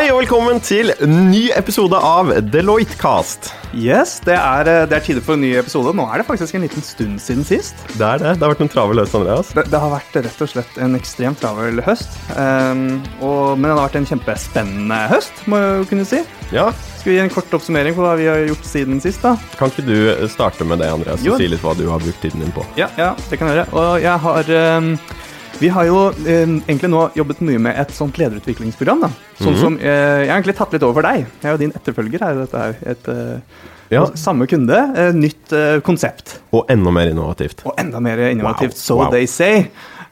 Hei og velkommen til ny episode av Deloitte Cast. Yes, det er, eh, det er tider for en ny episode. Nå er det faktisk en liten stund siden sist. Det er det. Det har vært en travel høst, Andreas. Det, det har vært rett og slett en ekstremt travel høst. Um, og, men det har vært en kjempespennende høst, må jeg jo kunne si. Ja, Skal vi gi en kort oppsummering på hva vi har gjort siden sist? da? Kan ikke du starte med det, Andreas, og si litt hva du har brukt tiden din på? Ja, ja, det kan jeg gjøre. Og jeg har um, Vi har jo eh, egentlig nå jobbet mye med et sånt lederutviklingsprogram. da. Sånn Mhm. som eh, Jeg har egentlig tatt litt over for deg. Jeg er jo din etterfølger her. Dette her. et eh, Ja. Samme kunde, eh, nytt eh, konsept. Og enda mer innovativt. Og enda mer innovativt, Wow, so wow. they say.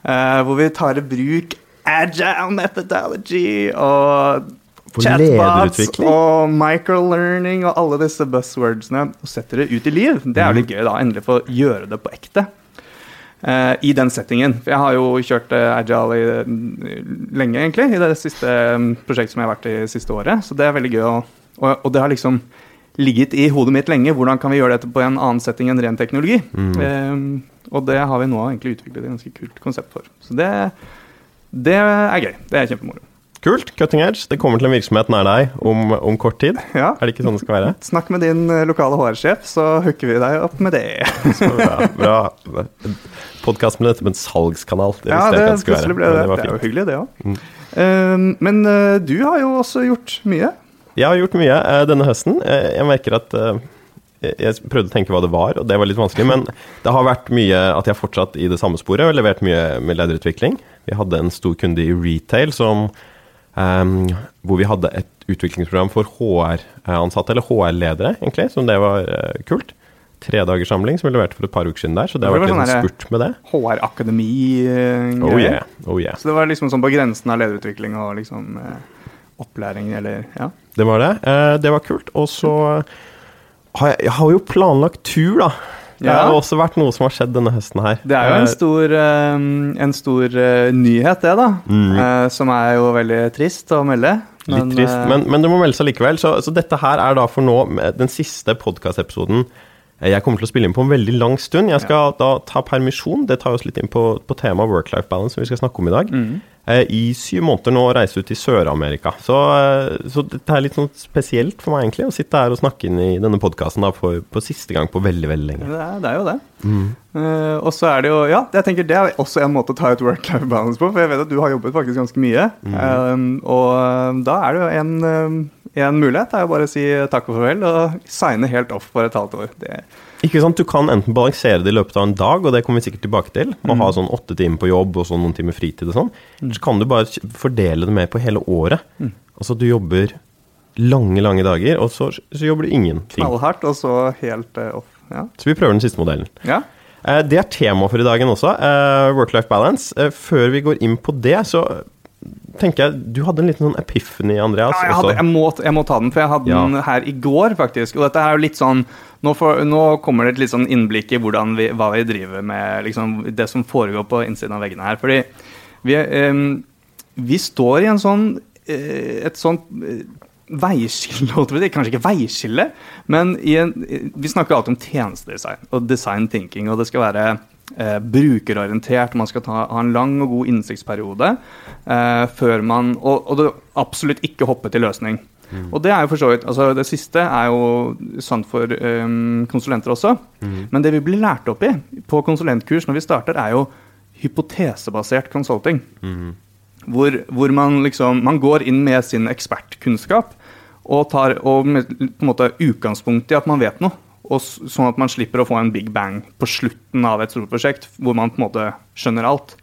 eh, hvor vi tar i bruk agile methodology og For chatbots og microlearning og alle disse buzzwordsene og setter det ut i liv. Det er jo litt gøy, da. Endelig få gjøre det på ekte. Eh, I den settingen. For jeg har jo kjørt eh, agile i, mm, lenge, egentlig. I det siste mm, prosjektet som jeg har vært i det siste året. Så det er veldig gøy. å- Og, og det har liksom ligget i hodet mitt lenge. Hvordan kan vi gjøre dette på en annen setting enn ren teknologi? Eh, og det har vi nå egentlig utviklet et ganske kult konsept for. Så det, det er gøy. Det er kjempemoro. Kult. Cutting edge. Det kommer til en virksomhet nær deg om, om kort tid. Ja. Er det ikke sånn det skal være? Snakk med din eh, lokale HR-sjef, så hooker vi deg opp med det. Så bra. bra. Podkast med dette med en salgskanal. Det Ja, det det plutselig ble det. Det, Det er jo hyggelig, det òg. Mm. men uh, du har jo også gjort mye. Jeg har gjort mye uh, denne høsten. Jeg merker at jeg prøvde å tenke hva det var, og det var litt vanskelig. Men det har vært mye at jeg har fortsatt i det samme sporet og levert mye med lederutvikling. Vi hadde en stor kunde i retail som, ehm, hvor vi hadde et utviklingsprogram for HR-ansatte, eller HR-ledere, egentlig, som det var uh, kult. Tredagerssamling som vi leverte for et par uker siden der, så det Det var litt sånn spurt med det. HR-akademi. eh, Oh yeah, oh yeah. Så det var liksom sånn på grensen av lederutvikling og liksom uh, opplæring, eller ja. Det var det. Eh, det var kult. Og så har jeg, jeg har jo planlagt tur, da. Det Ja. har også vært noe som har skjedd denne høsten her. Det er jo Eh, en stor, eh, en stor eh, nyhet, det, da. Mm. Eh, som er jo veldig trist å melde. Litt trist, eh, men, men det må melde seg likevel. Så, så dette her er da for nå den siste podkastepisoden jeg kommer til å spille inn på en veldig lang stund. Jeg skal da ta permisjon. Det tar oss litt inn på, på temaet work-life balance, som vi skal snakke om i dag. mm. Eh, I syv måneder nå å reise ut i Sør-Amerika. Så, eh, så dette er litt sånn spesielt for meg, egentlig, å sitte her og snakke inn i denne podkasten på siste gang på veldig, veldig lenge. Det er, det er jo det. Mm. Uh, og så er det jo Ja, jeg tenker det er også en måte å ta ut work-life balance på, for jeg vet at du har jobbet faktisk ganske mye. Mm. Eh, og da er det jo en, en mulighet. Er jo bare å si takk og farvel og signe helt off for et halvt år. Det, Ikke sant, Du kan enten balansere det i løpet av en dag, og det kommer vi sikkert tilbake til, og Mm. ha sånn åtte timer på jobb og så noen timer fritid og sånn. Eller så kan du bare fordele det mer på hele året. Mm. Altså du jobber lange, lange dager, og så, så jobber du ingenting. knallhardt, og så helt uh, off. Ja. Så vi prøver den siste modellen. ja. Eh, Det er tema for i dagen også, eh, work-life balance. Før vi går inn på det, så tenker jeg Du hadde en liten sånn epiphany, Andreas. Ja, jeg, hadde, jeg, må, jeg må ta den, for jeg hadde Ja. den her i går, faktisk. Og dette er jo litt sånn Nå, for, nå kommer det et litt sånn innblikk i vi, hva vi driver med, liksom, det som foregår på innsiden av veggene her. Fordi vi, eh, vi står i en sånn eh, et sånt eh, veiskille, holdt jeg på å si. kanskje ikke veiskille, men i en, vi snakker alltid om tjenestedesign og design thinking, og det skal være eh, brukerorientert, man skal ta, ha en lang og god innsiktsperiode eh, før man og, og absolutt ikke hoppe til løsning. Og det er jo for så vidt, altså det siste er jo sant for um, konsulenter også, men det vi blir lært opp i på konsulentkurs når vi starter, er jo hypotesebasert consulting. Hvor, hvor man liksom Man går inn med sin ekspertkunnskap og tar og med, på en måte utgangspunkt i at man vet noe. Og sånn at man slipper å få en big bang på slutten av et stort prosjekt hvor man på en måte skjønner alt.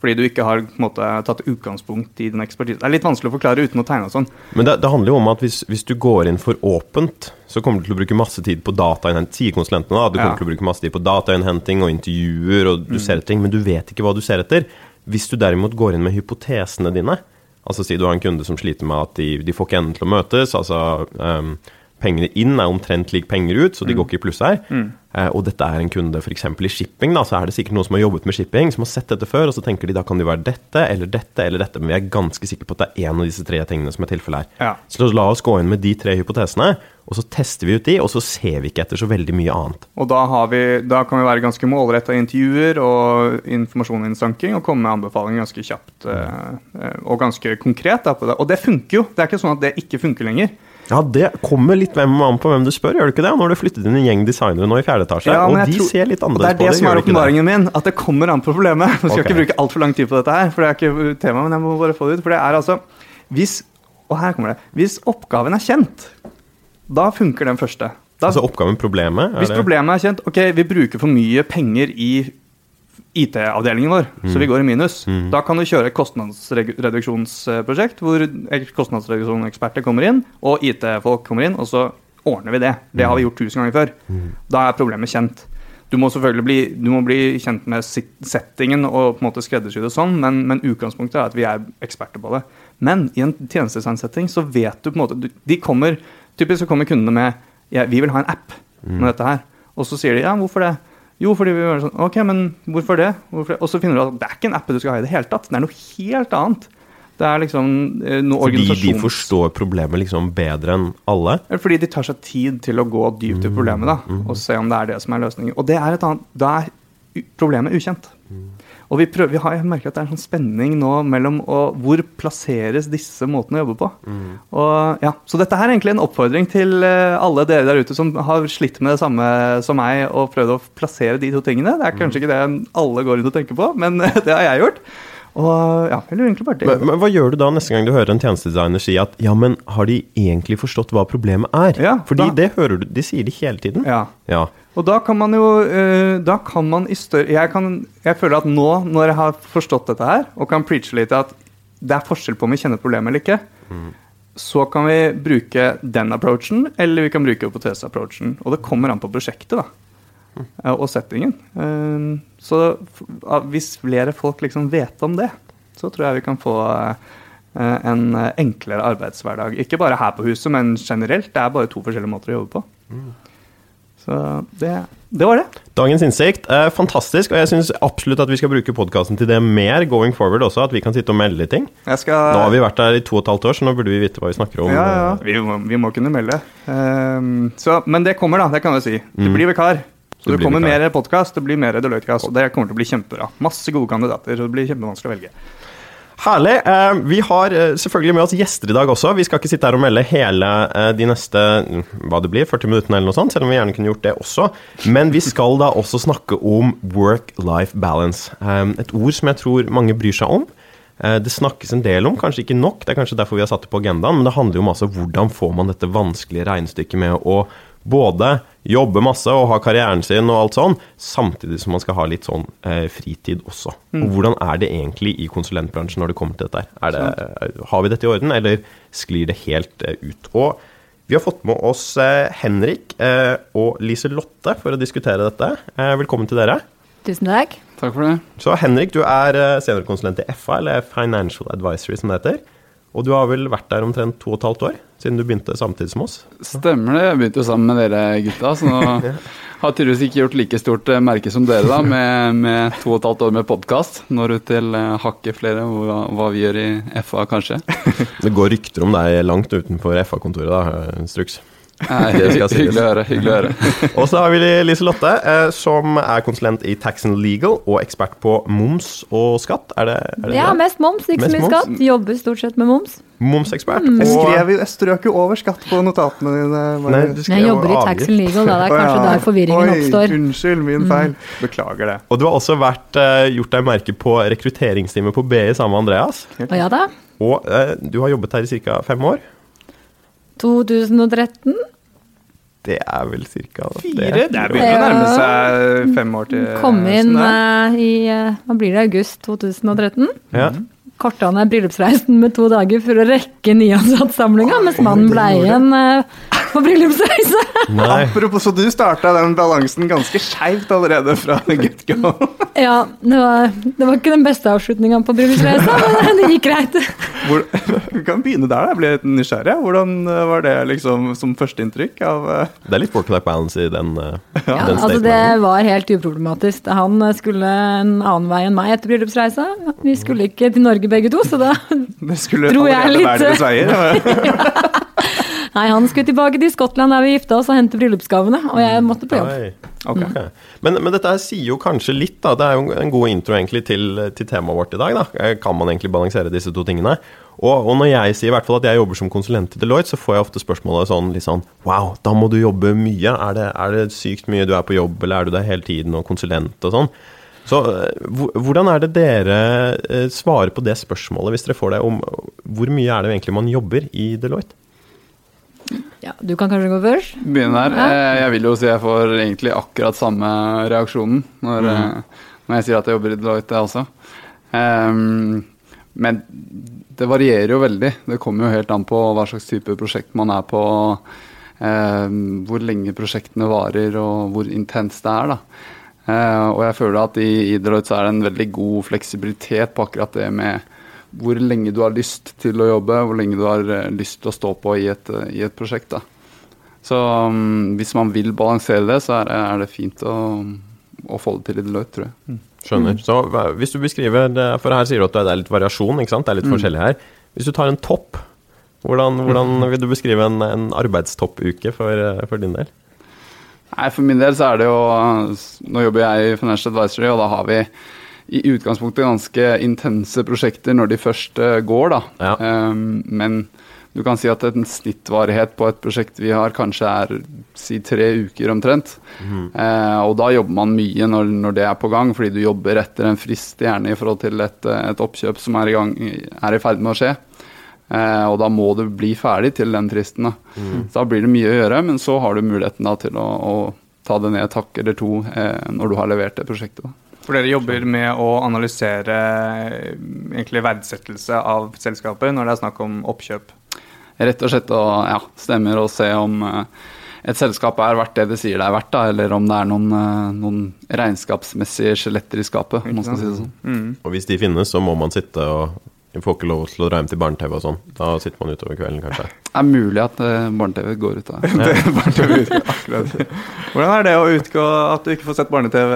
Fordi du ikke har måte, tatt utgangspunkt i din ekspertise. Det er litt vanskelig å forklare uten å tegne og sånn. Men det, det handler jo om at hvis, hvis du går inn for åpent, så kommer du til å bruke masse tid på datainnhenting, sier konsulentene da. Du kommer Ja. til å bruke masse tid på datainnhenting og intervjuer, og du ser etter ting, men du vet ikke hva du ser etter. Hvis du derimot går inn med hypotesene dine, altså si du har en kunde som sliter med at de, de får ikke endene til å møtes, altså ehm, pengene inn er omtrent lik penger ut, så de går ikke i pluss her. eh, og dette er en kunde f.eks. i shipping, da, så er det sikkert noen som har jobbet med shipping, som har sett dette før, og så tenker de da kan det være dette eller dette eller dette, men vi er ganske sikre på at det er én av disse tre tingene som er tilfellet her. Ja. Så la oss gå inn med de tre hypotesene, og så tester vi ut de, og så ser vi ikke etter så veldig mye annet. Og da, har vi, da kan vi være ganske målretta i intervjuer og informasjonsinnsanking og komme med anbefalinger ganske kjapt eh, eh, og ganske konkret. Da, på det. Og det funker jo. Det er ikke sånn at det ikke funker lenger. Ja, det kommer litt hvem an på hvem du spør, gjør det ikke det? Nå har du flyttet inn en gjeng designere nå i fjerde etasje, Ja, og de tror- ser litt annerledes er på det det. er det som er åpenbaringen min, at det kommer an på problemet. Nå skal jeg ikke bruke altfor lang tid på dette her, for det er ikke tema, men jeg må bare få det ut. For det er altså Hvis Og her kommer det. Hvis oppgaven er kjent, da funker den første. Da, Altså oppgaven, problemet? hvis det- problemet er kjent Ok, vi bruker for mye penger i IT-avdelingen vår, så vi går i minus. Da kan du kjøre et kostnadsreduksjonsprosjekt hvor kostnadsreduksjonseksperter kommer inn, og IT-folk kommer inn, og så ordner vi det. Det har vi gjort tusen ganger før. Da er problemet kjent. Du må selvfølgelig bli, du må bli kjent med settingen og på en måte skreddersy det sånn, men, men utgangspunktet er at vi er eksperter på det. Men i en tjenestedesignsetting så vet du på en måte De kommer, Typisk så kommer kundene med ja, 'Vi vil ha en app med dette her'. Og så sier de 'Ja, hvorfor det?' Jo, fordi vi var sånn Ok, men hvorfor det? Hvorfor det? Og så finner du at det er ikke en app du skal ha i det hele tatt. Det er noe helt annet. Det er liksom noe organisasjon Fordi de forstår problemet liksom bedre enn alle? Fordi de tar seg tid til å gå dypt i problemet da, og se om det er det som er løsningen. Og det er et annet, da er problemet ukjent. Og vi prøver, vi har, jeg merker at det er en sånn spenning nå mellom å, hvor plasseres disse måtene å jobbe på. Og, ja, så dette her er egentlig en oppfordring til eh, alle dere der ute som har slitt med det samme som meg og prøvd å plassere de to tingene. Det er kanskje ikke det alle går rundt og tenker på, men det har jeg gjort. Og ja, jeg lurer egentlig bare det. Men, men hva gjør du da neste gang du hører en tjenestedesigner si at ja, men har de egentlig forstått hva problemet er? Ja, Fordi da- det hører du, de sier det hele tiden. Ja. Ja. Og da kan man jo eh, Da kan man i større jeg, kan, jeg føler at nå, når jeg har forstått dette her, og kan preache litt at det er forskjell på om vi kjenner problemet eller ikke, så kan vi bruke den approachen, eller vi kan bruke hypotese-approachen. Og det kommer an på prosjektet, da. Mm. Og settingen. Eh, Så hvis flere folk liksom vet om det, så tror jeg vi kan få eh, en enklere arbeidshverdag. Ikke bare her på huset, men generelt. Det er bare to forskjellige måter å jobbe på. Så det, det var det. Dagens innsikt er fantastisk, og jeg syns absolutt at vi skal bruke podkasten til det mer going forward også, at vi kan sitte og melde ting. Skal Nå har vi vært der i to og et halvt år, så nå burde vi vite hva vi snakker om. ja, ja. Vi, må, vi må kunne melde. Um, så, men det kommer, da. Det kan jeg si. Det blir vikar. Så Det det, kommer mer podkast, det blir mer Deloitte-kast. Og det kommer til å bli kjempebra. Masse gode kandidater, så det blir kjempevanskelig å velge. Herlig. Eh, vi har eh, selvfølgelig med oss gjester i dag også. Vi skal ikke sitte her og melde hele eh, de neste mm, hva det blir, 40 minuttene eller noe sånt, selv om vi gjerne kunne gjort det også. Men vi skal da også snakke om work-life balance. Et ord som jeg tror mange bryr seg om. Det snakkes en del om, kanskje ikke nok, det er kanskje derfor vi har satt det på agendaen, men det handler jo om altså hvordan får man dette vanskelige regnestykket med å både jobbe masse og ha karrieren sin og alt sånn, samtidig som man skal ha litt sånn eh, fritid også. Og hvordan er det egentlig i konsulentbransjen når det kommer til dette? Er det, eh, har vi dette i orden, eller sklir det helt eh, ut? Og vi har fått med oss eh, Henrik eh, og Lise Lotte for å diskutere dette. Eh, velkommen til dere. Tusen takk. Takk for det. Så Henrik, du er seniorkonsulent i FA, eller Financial Advisory som det heter. Og du har vel vært der omtrent to og et halvt år, siden du begynte samtidig som oss? Stemmer det. Jeg begynte jo sammen med dere gutta, så nå har tydeligvis ikke gjort like stort eh, merke som dere, da, med, med to og et halvt år med podkast. Når ut til eh, hakket flere hva, hva vi gjør i FA, kanskje. Det går rykter om deg langt utenfor FA-kontoret, da, Strux. Nei, Det skal sies. hyggelig å høre. hyggelig å høre. Og så har vi Lise Lotte, eh, som er konsulent i Tax and Legal og ekspert på moms og skatt. Er det, er det Ja, det? mest moms, ikke Mest så mye moms? skatt. Jobber stort sett med moms. Momsekspert. Jeg, skrev, jeg strøk jo over skatt på notatene dine. Nei, du skrev Jeg jobber i tax and legal, da. Det er kanskje kanskje ja. der forvirringen Oi, oppstår. Oi, Unnskyld, min feil. Beklager det. Og du har også vært, eh, gjort deg merke på rekrutteringsteamet på BI sammen med Andreas. Og ja da. Og eh, du har jobbet her i ca. fem år. 2013. Det er vel ca. Fire? Det er begynner å nærme seg fem år til Kom inn sånn i eh, hva blir det, august 2013. Ja. Korta ned bryllupsreisen med to dager for å rekke nyansattsamlinga, mens mannen ble igjen eh, på bryllupsreise. Nei. Apropos, så du starta den balansen ganske skeivt allerede fra get go. Ja, det var, det var ikke den beste avslutninga på bryllupsreisa, men det gikk greit. Hvor, vi kan begynne der, jeg ble litt nysgjerrig. Hvordan eh, var det liksom som førsteinntrykk av eh, Det er litt work-life balance i den, eh, Ja, den altså det var helt uproblematisk. Han skulle en annen vei enn meg etter bryllupsreisa. Vi skulle ikke til Norge begge to, så da Det skulle Tror jeg allerede litt- være deres veier. Nei, han skulle tilbake til Skottland der vi gifta oss og hente bryllupsgavene, og jeg måtte på jobb. Okay. Ok. Ok. Men, men dette sier jo kanskje litt, da. Det er jo en god intro egentlig til, til temaet vårt i dag. da. Eh, Kan man egentlig balansere disse to tingene? Og, og når jeg sier i hvert fall at jeg jobber som konsulent i Deloitte, så får jeg ofte spørsmålet sånn litt sånn Wow, da må du jobbe mye. Er det, er det sykt mye du er på jobb, eller er du der hele tiden og konsulent og sånn? Så eh, hvordan er det dere eh, svarer på det spørsmålet, hvis dere får det, om hvor mye er det egentlig man jobber i Deloitte? Ja, du kan kanskje gå først? Begynne der. Ja. Eh, Jeg vil jo si jeg får egentlig akkurat samme reaksjonen når, mm. når jeg sier at jeg jobber i Deloitte, jeg også. Um, men det varierer jo veldig. Det kommer jo helt an på hva slags type prosjekt man er på, ehm, hvor lenge prosjektene varer og hvor intenst det er. da. Uh, og jeg føler at i, i Deloitte så er det en veldig god fleksibilitet på akkurat det med hvor lenge du har lyst til å jobbe, hvor lenge du har eh, lyst til å stå på i et, i et prosjekt. da. Så um, hvis man vil balansere det, så er, er det fint å, å få det til i Deloitte, tror jeg. Skjønner. Så hvis du beskriver det, For her sier du at det er litt variasjon, ikke sant? Det er litt forskjellig her. Hvis du tar en topp, hvordan, hvordan vil du beskrive en, en arbeidstoppuke for, for din del? Nei, For min del så er det jo Nå jobber jeg i Financial Advisory, og da har vi i utgangspunktet ganske intense prosjekter når de først eh, går, da. Ja. Um, men du kan si at en snittvarighet på et prosjekt vi har, kanskje er si tre uker omtrent. Eh, og da jobber man mye når, når det er på gang, fordi du jobber etter en frist, gjerne i forhold til et, eh, et oppkjøp som er i, gang, er i ferd med å skje. Eh, og da må du bli ferdig til den fristen. Da. Så da blir det mye å gjøre, men så har du muligheten da, til å, å ta det ned et hakk eller to eh, når du har levert det prosjektet. Da. For dere jobber med å analysere eh, egentlig verdsettelse av selskapet når det er snakk om oppkjøp. Rett og slett å ja, stemmer og se om eh, et selskap er verdt det det sier det er verdt, da, eller om det er noen, eh, noen regnskapsmessige skjeletter i skapet, om man skal si det sånn. Mm. Og hvis de finnes, så må man sitte og Vi får ikke lov til å dra hjem til barne-TV og sånn. Da sitter man utover kvelden, kanskje. Det er mulig at eh, barne-TV går ut av det. Hvordan er det å utgå at du ikke får sett barne-TV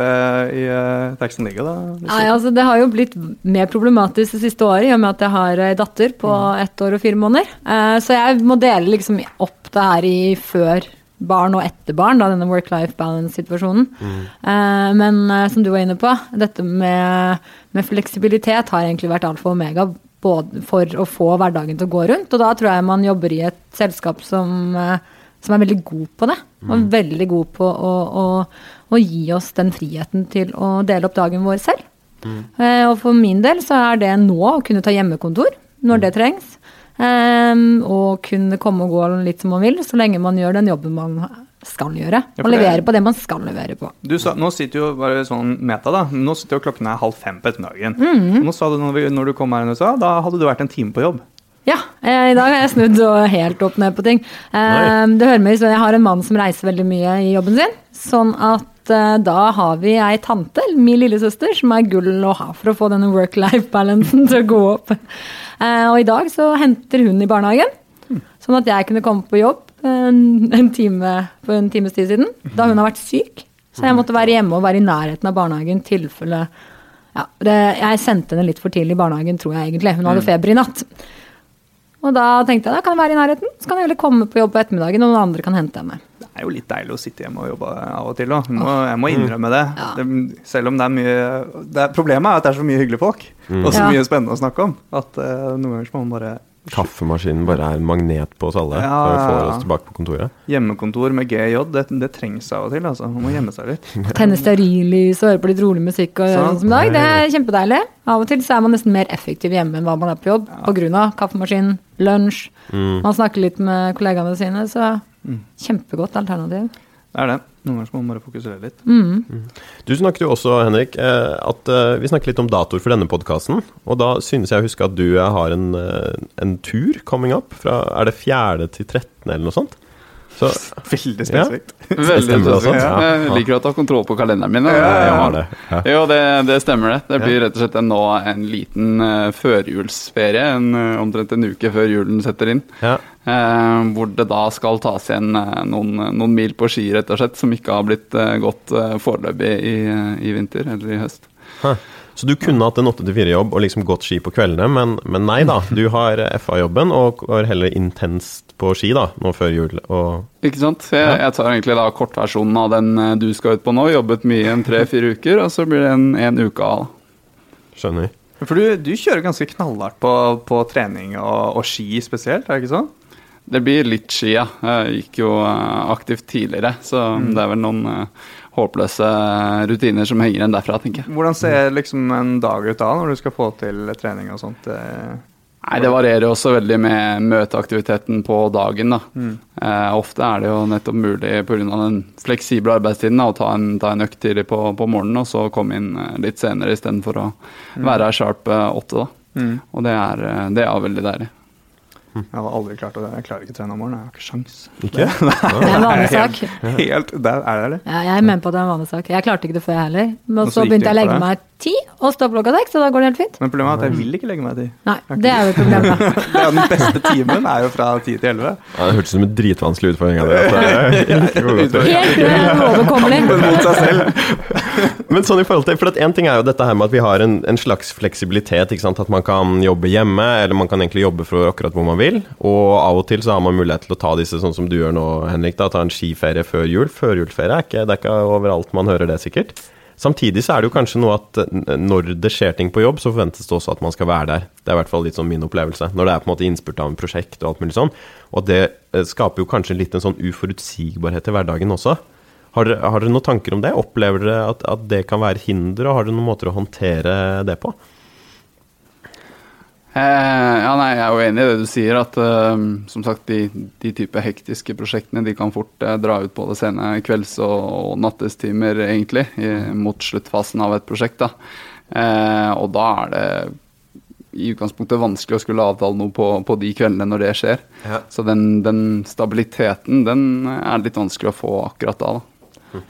i uh, Taxen Ligga, da? Nei, altså Det har jo blitt mer problematisk det siste året, i og med at jeg har ei datter på ett år og fire måneder. Eh, så jeg må dele liksom opp det her i før barn og etter barn, da, denne work-life balance-situasjonen. Eh, men eh, som du var inne på, dette med, med fleksibilitet har egentlig vært alfa og omega for å få hverdagen til å gå rundt. Og da tror jeg man jobber i et selskap som, eh, som er veldig god på det. Og veldig god på å, å, å gi oss den friheten til å dele opp dagen vår selv. Eh, og for min del så er det nå å kunne ta hjemmekontor når det trengs. Ehm, og kunne komme og gå litt som man vil, så lenge man gjør den jobben man skal gjøre. Ja, man Og det- levere på det man skal levere på. Du sa, nå sitter jo bare sånn meta, da. Nå sitter jo klokken er halv fem på ettermiddagen. Mm. Nå sa du når, vi, når du kom her i USA, da hadde du vært en time på jobb. Ja, eh, i dag har jeg snudd og helt opp ned på ting. Du det hører med, så Jeg har en mann som reiser veldig mye i jobben sin. Sånn at eh, da har vi ei tante, min lillesøster, som er gull å ha for å få denne work-life-balancen til å gå opp. Eh, og i dag så henter hun i barnehagen, sånn at jeg kunne komme på jobb en, en time for en times tid siden, da hun har vært syk. Så jeg måtte være hjemme og være i nærheten av barnehagen i tilfelle ja, det, Jeg sendte henne litt for tidlig i barnehagen, tror jeg egentlig. Hun hadde feber i natt. Og da tenkte jeg da kan jeg være i nærheten, så kan jeg heller komme på jobb på ettermiddagen, og noen andre kan hente henne. Det er jo litt deilig å sitte hjemme og jobbe av og til òg. Jeg må innrømme det. Ja. det. Selv om det er mye det er, Problemet er at det er så mye hyggelige folk, og så Ja. mye spennende å snakke om, at uh, noen ganger må man bare Kaffemaskinen bare er en magnet på oss alle Ja, for å få ja, ja. oss tilbake på kontoret. Hjemmekontor med GJ, det, det trengs av og til. altså. Man må gjemme seg litt. Tenne stearinlys og høre på litt rolig musikk og gjøre sånn som i dag. Det er kjempedeilig. Av og til så er man nesten mer effektiv hjemme enn hva man er på jobb, på grunn av kaffemaskin, lunsj. Mm. Man snakker litt med kollegaene sine, så Mm. kjempegodt alternativ. Det er det. Noen ganger må man bare fokusere litt. Mm. Du snakket jo også, Henrik, eh, at eh, vi snakket litt om datoer for denne podkasten. Og da synes jeg å huske at du eh, har en, en tur coming up. Fra, er det 4. til 13. eller noe sånt? Så Veldig spesifikt. Veldig Stemmer også? spesifikt. Ja. Jeg liker at du har kontroll på kalenderen min. Ja, jeg har det. Ja. Jo, det, det stemmer det. Det blir rett og slett en, nå en liten uh, førjulsferie. En, uh, omtrent en uke før julen setter inn. Ja. Eh, hvor det da skal tas igjen noen, noen mil på ski, rett og slett, som ikke har blitt uh, gått uh, foreløpig i, i vinter eller i høst. Huh. Så du kunne hatt en 8-4-jobb og liksom gått ski på kveldene, men, men nei da. Du har FA-jobben og går heller intenst på ski da, nå før jul. Og Ikke sant? Jeg, Ja. jeg tar egentlig da kortversjonen av den eh, du skal ut på nå. Jobbet mye i en tre-fire uker, og så blir det en, en uke av. skjønner. For du, du kjører ganske knallhardt på, på trening og, og ski spesielt, er det ikke sånn? Det blir litt ski, ja. Jeg gikk jo eh, aktivt tidligere, så Mm. det er vel noen eh, håpløse rutiner som henger igjen derfra, tenker jeg. Hvordan ser liksom en dag ut da, når du skal få til trening og sånt? eh? Nei, Det varierer også veldig med møteaktiviteten på dagen. da. Mm. Eh, ofte er det jo nettopp mulig pga. den fleksible arbeidstiden da, å ta en, ta en økt tidlig på, på morgenen og så komme inn eh, litt senere istedenfor å være her sharp eh, åtte. da. Mm. Og det er, det er veldig deilig. Jeg hadde aldri klart det. Jeg klarer ikke å trene om morgenen. Jeg har ikke sjans. Ikke? Det er en vanlig sak. Helt, der er det det. Ja, jeg er med på at det er en vanlig sak. Jeg klarte ikke det før, jeg heller. Men Og så så begynte jeg å legge meg ti og stå opp klokka seks, og da går det helt fint. Men problemet er at jeg vil ikke legge meg ti. Nei, det er jo problemet. Det er Den beste timen er jo fra ti til 11. Ja, det hørtes ut som en dritvanskelig utfordring. av det, det. Helt uoverkommelig. Men mot seg selv. Men sånn i forhold til, for En ting er jo dette her med at vi har en, en slags fleksibilitet. At man kan jobbe hjemme, eller man kan egentlig jobbe fra akkurat hvor man vil. Og av og til så har man mulighet til å ta disse sånn som du gjør nå, Henrik. da, Ta en skiferie før jul. Førjulsferie er ikke, det er ikke overalt man hører det, sikkert. Samtidig så er det jo kanskje noe at når det skjer ting på jobb, så forventes det også at man skal være der. Det er i hvert fall litt sånn min opplevelse. Når det er på en måte innspurt av en prosjekt og alt mulig sånn. Og det eh, skaper jo kanskje litt en sånn uforutsigbarhet i hverdagen også. Har dere, har dere noen tanker om det? Opplever dere at, at det kan være hinder, og har dere noen måter å håndtere det på? Eh, ja, nei, Jeg er jo enig i det du sier, at eh, som sagt, de, de type hektiske prosjektene de kan fort eh, dra ut på det sene kvelds- og, og nattestimer, egentlig, i, mot sluttfasen av et prosjekt. da. Eh, og da er det i utgangspunktet vanskelig å skulle avtale noe på, på de kveldene når det skjer. Ja. Så den, den stabiliteten den er litt vanskelig å få akkurat da. da.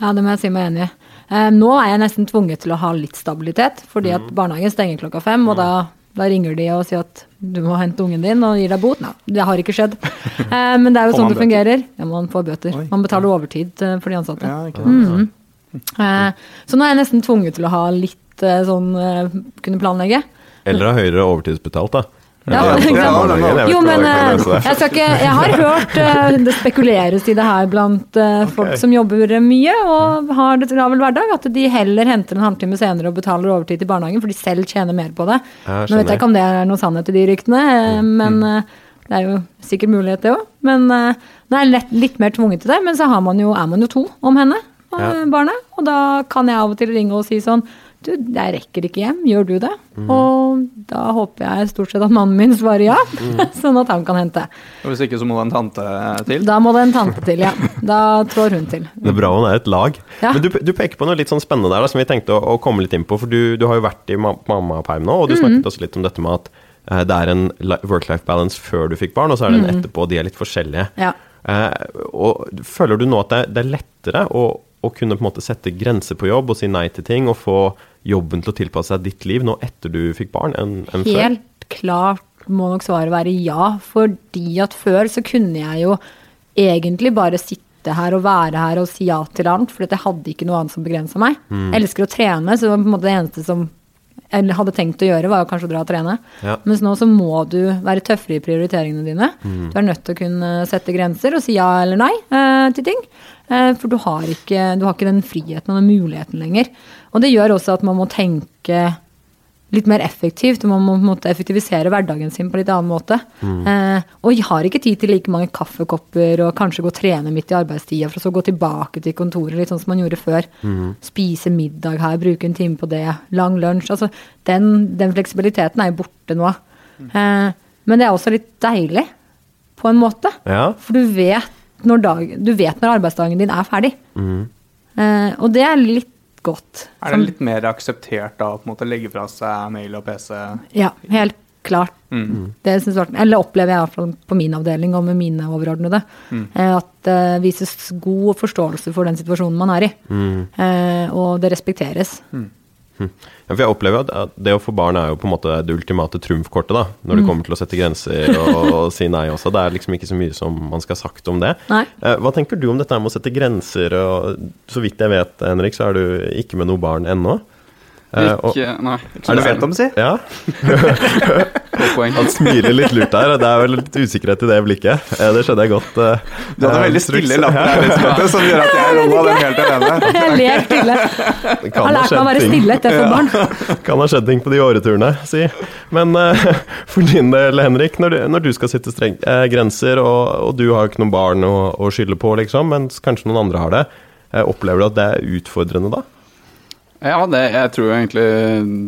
Ja, det må jeg si meg enig i. Eh, nå er jeg nesten tvunget til å ha litt stabilitet, fordi at barnehagen stenger klokka fem, og da, da ringer de og sier at du må hente ungen din og gir deg bot. Nei, det har ikke skjedd. Eh, men det er jo sånn det fungerer. Ja, man får bøter. Man betaler overtid eh, for de ansatte. Ja, ikke sant? Eh, så nå er jeg nesten tvunget til å ha litt eh, sånn eh, kunne planlegge. Eller ha høyere overtidsbetalt, da. Ja, ja, Jo, men jeg eh, ikke, jeg har hørt eh, det spekuleres i det her blant eh, folk som jobber mye og har det travel hverdag, at de heller henter en halvtime senere og betaler overtid til barnehagen, for de selv tjener mer på det. Nå vet jeg ikke om det er noe sannhet i de ryktene, eh, men eh, det er jo sikkert mulighet, det òg. Men det er lett, litt mer tvunget til det. Men så har man jo, er man jo to om henne, og barnet. Og da kan jeg av og til ringe og si sånn Du, jeg rekker ikke hjem, gjør du det? Mm. Og da håper jeg stort sett at mannen min svarer ja, mm. sånn at han kan hente. Og Hvis ikke så må det en tante til. Da må det en tante til, ja. Da trår hun til. Det er bra hun er et lag. Ja. Men du, du peker på noe litt sånn spennende der da, som vi tenkte å, å komme litt inn på. For du, du har jo vært i ma mammaperm nå, og du snakket også litt om dette med at uh, det er en work-life balance før du fikk barn, og så er det en etterpå, og de er litt forskjellige. Ja. Uh, og Føler du nå at det, det er lettere å, å kunne på en måte sette grenser på jobb og si nei til ting, og få jobben til å tilpasse seg ditt liv nå etter du fikk barn, enn en før? Helt klart må nok svaret være ja, fordi at før så kunne jeg jo egentlig bare sitte her og være her og si ja til alt, for jeg hadde ikke noe annet som begrensa meg. Jeg elsker å trene, så det var på en måte det eneste som jeg hadde tenkt å gjøre, var kanskje å dra og trene. Ja. Mens nå så må du være tøffere i prioriteringene dine. Du er nødt til å kunne sette grenser og si ja eller nei eh, til ting. Eh, for du har, ikke, du har ikke den friheten og den muligheten lenger. Og det gjør også at man må tenke litt mer effektivt, og man må på en måte effektivisere hverdagen sin på litt annen måte. Eh, og jeg har ikke tid til like mange kaffekopper og kanskje gå og trene midt i arbeidstida, for så gå tilbake til kontoret, litt sånn som man gjorde før. Spise middag her, bruke en time på det, lang lunsj. Altså, den, den fleksibiliteten er jo borte nå. Eh, men det er også litt deilig, på en måte. Ja. For du vet når, dag, du vet når arbeidsdagen din er ferdig. Mhm. Eh, og det er litt godt. Er det litt mer akseptert da å på en måte legge fra seg mail og PC? Ja, helt klart. Mm. Det synes jeg, eller opplever jeg i hvert fall på min avdeling og med mine overordnede. Mm. eh, At det vises god forståelse for den situasjonen man er i. Mm. Eh, Og det respekteres. Ja, for jeg opplever at- det å få barn er jo på en måte det ultimate trumfkortet, da. Når det kommer til å sette grenser og, og si nei også. Det er liksom ikke så mye som man skal ha sagt om det. Nei. Eh, Hva tenker du om dette med å sette grenser? Og, så vidt jeg vet, Henrik, så er du ikke med noe barn ennå. Eh, og- Ikke Nei. Som du vet om, si. Ja, han smiler litt lurt der. Det er vel litt usikkerhet i det blikket. Eh, Det skjønner jeg godt. eh, Du hadde veldig stille lapper her, som gjør at jeg roa den helt alene. Jeg ler stille. Han lærte har lært meg å være stille etter jeg barn. barn. Kan ha skjedd ting på de åreturene, si. Men for din del, Henrik, når du, når du skal sitte streng, eh, grenser, og, og du har ikke noen barn å, å skylde på, liksom, mens kanskje noen andre har det, opplever du at det er utfordrende da? Ja, det, jeg tror egentlig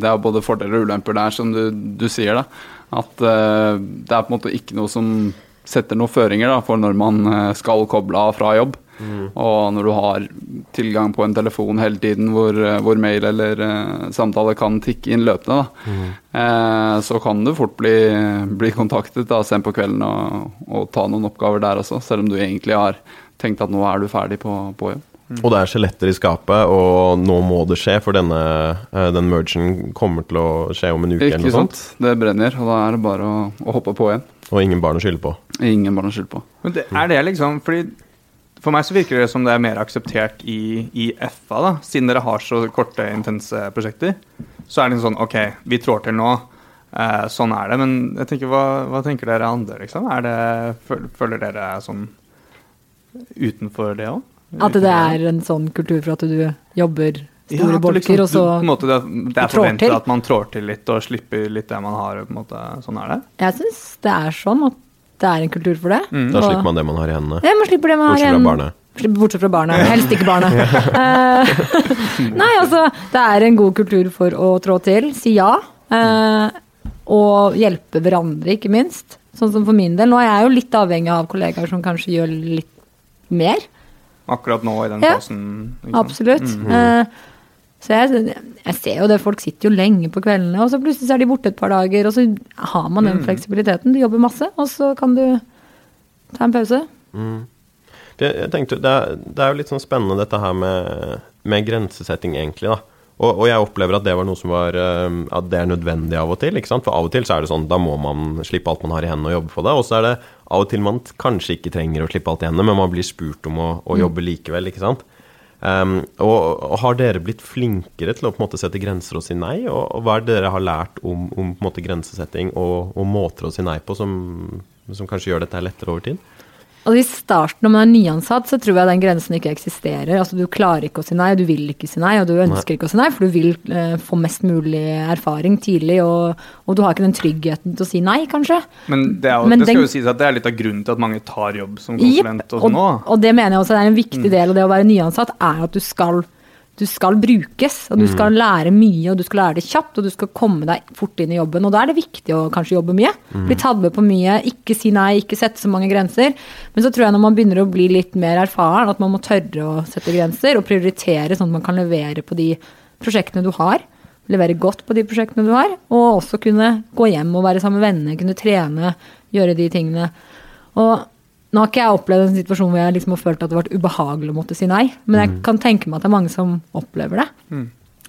det er både fordeler og ulemper der, som du, du sier. da. At uh, det er på en måte ikke noe som setter noen føringer da, for når man eh, skal koble av fra jobb. Og når du har tilgang på en telefon hele tiden hvor, eh, hvor mail eller uh, samtale kan tikke inn løpende, da, eh, så kan du fort bli, bli kontaktet da, sent på kvelden og, og ta noen oppgaver der også, selv om du egentlig har tenkt at nå er du ferdig på, på jobb. Og det er skjeletter i skapet, og nå må det skje, for denne, eh, den mergen kommer til å skje om en uke eller noe noe sånt. sant? Det brenner, og da er det bare å, å hoppe på igjen. Og ingen barn å skylde på. Ingen barn å skylde på. Men det, er det liksom fordi For meg så virker det som det er mer akseptert i, i FA, da, siden dere har så korte, intense prosjekter. Så er det sånn OK, vi trår til nå. Eh, sånn er det. Men jeg tenker, hva, hva tenker dere andre, liksom? Er det, føler dere sånn utenfor det òg? At det er en sånn kultur for at du jobber store ja, bolker, bolker, og så du, på en måte, det, det er forventa at man trår til litt og slipper litt det man har. På en måte. Sånn er det. Jeg syns det er sånn at det er en kultur for det. Mm. Da Og- slipper man det man har i hendene. Ja, man slipper det man har i hendene. barnet. Bortsett fra barna. Helst ikke barnet. Eh, Nei, altså, det er en god kultur for å trå til, si ja. eh, og hjelpe hverandre, ikke minst. Sånn som for min del. Nå er jeg jo litt avhengig av kollegaer som kanskje gjør litt mer. Akkurat nå i den Ja, fasen. Liksom. Absolutt. Mm. -hmm. så jeg, jeg ser jo det, folk sitter jo lenge på kveldene, og så plutselig så er de borte et par dager, og så har man den Mm. fleksibiliteten. Du jobber masse, og så kan du ta en pause. Mm. Jeg, jeg tenkte, det er, det er jo litt sånn spennende dette her med, med grensesetting, egentlig. da. Og, og jeg opplever at det var noe som var eh, At det er nødvendig av og til. ikke sant? For av og til så er det sånn, da må man slippe alt man har i hendene og jobbe for det. Og så er det av og til man kanskje ikke trenger å slippe alt igjennom, men man blir spurt om å, å jobbe likevel. ikke sant? Um, og, og har dere blitt flinkere til å på en måte sette grenser og si nei? Og, og hva er det dere har lært om, om på en måte grensesetting og, og måter å si nei på som, som kanskje gjør dette lettere over tid? Og i starten, når man er nyansatt, så tror jeg den grensen ikke eksisterer. Altså Du klarer ikke å si nei, og du vil ikke si nei, og du ønsker ikke å si nei, for du vil eh, få mest mulig erfaring tidlig, og, og du har ikke den tryggheten til å si nei, kanskje. Men det, er jo, Men det skal den- jo sies at det er litt av grunnen til at mange tar jobb som konsulent yep, og, sånn òg. og det mener jeg også er en viktig del av det å være nyansatt, er at du skal, du skal brukes. Og du skal lære mye, og du skal lære det kjapt, og du skal komme deg fort inn i jobben. Og da er det viktig å kanskje jobbe mye. Bli tatt med på mye, ikke si nei, ikke sette så mange grenser. Men så tror jeg når man begynner å bli litt mer erfaren, at man må tørre å sette grenser, og prioritere sånn at man kan levere på de prosjektene du har. Levere godt på de prosjektene du har, og også kunne gå hjem og være sammen med venner, kunne trene, gjøre de tingene. Og nå har ikke jeg opplevd en situasjon hvor jeg liksom har følt at det har vært ubehagelig å måtte si nei, men jeg kan tenke meg at det er mange som opplever det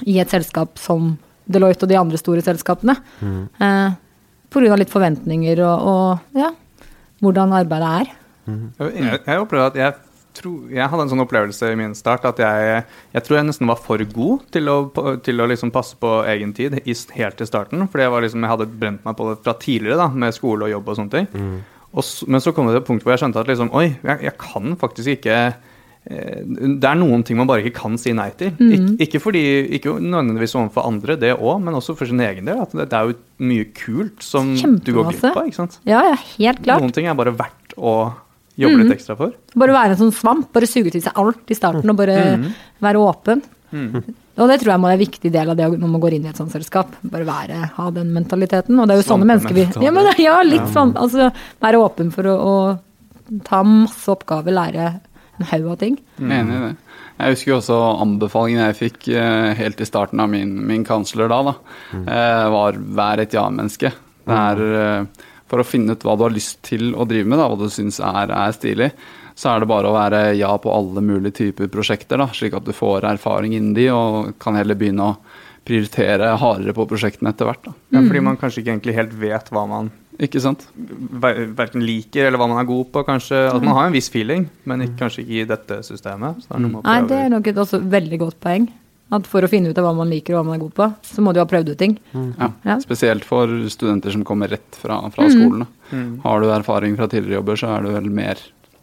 i et selskap som Deloitte og de andre store selskapene. Eh, Pga. litt forventninger og, og ja, hvordan arbeidet er. Jeg, jeg opplever at jeg, tror, jeg hadde en sånn opplevelse i min start at jeg, jeg tror jeg nesten var for god til å, til å liksom passe på egen tid i, helt til starten. Fordi jeg, var liksom, jeg hadde brent meg på det fra tidligere, da, med skole og jobb og sånne ting. Og så, men så kom det til et punkt hvor jeg skjønte at liksom, oi, jeg, jeg kan faktisk ikke eh, det er noen ting man bare ikke kan si nei til. Ik ikke, fordi, ikke nødvendigvis overfor andre, det òg, men også for sin egen del. At det, det er jo mye kult som du går glipp av. ikke sant? Ja, ja, helt klart. Noen ting er bare verdt å jobbe litt ekstra for. Bare være en sånn svamp, bare suge til seg alt i starten og bare være åpen. Og det tror jeg må være en viktig del av det når man går inn i et sånt selskap. Bare være, ha den mentaliteten. Og det er jo sånne mennesker vi ja, men, ja, litt sånn. Altså være åpen for å, å ta masse oppgaver, lære en haug av ting. Enig i det. Jeg husker jo også anbefalingen jeg fikk eh, helt i starten av min, min kansler da, da mm. var vær et ja-menneske. Det er eh, For å finne ut hva du har lyst til å drive med, da, hva du syns er, er stilig, så er det bare å være ja på alle mulige typer prosjekter, da, slik at du får erfaring innen de, og kan heller begynne å prioritere hardere på prosjektene etter hvert. Da. Ja, fordi man kanskje ikke egentlig helt vet hva man Ikke sant? ver verken liker eller hva man er god på. kanskje, at Man har en viss feeling, men ikke, kanskje ikke i dette systemet. Så det er Nei, det er nok et også veldig godt poeng. At for å finne ut av hva man liker og hva man er god på, så må du ha prøvd ut ting. Ja. Ja. Spesielt for studenter som kommer rett fra, fra skolen. Mm. Har du erfaring fra tidligere jobber, så er du vel mer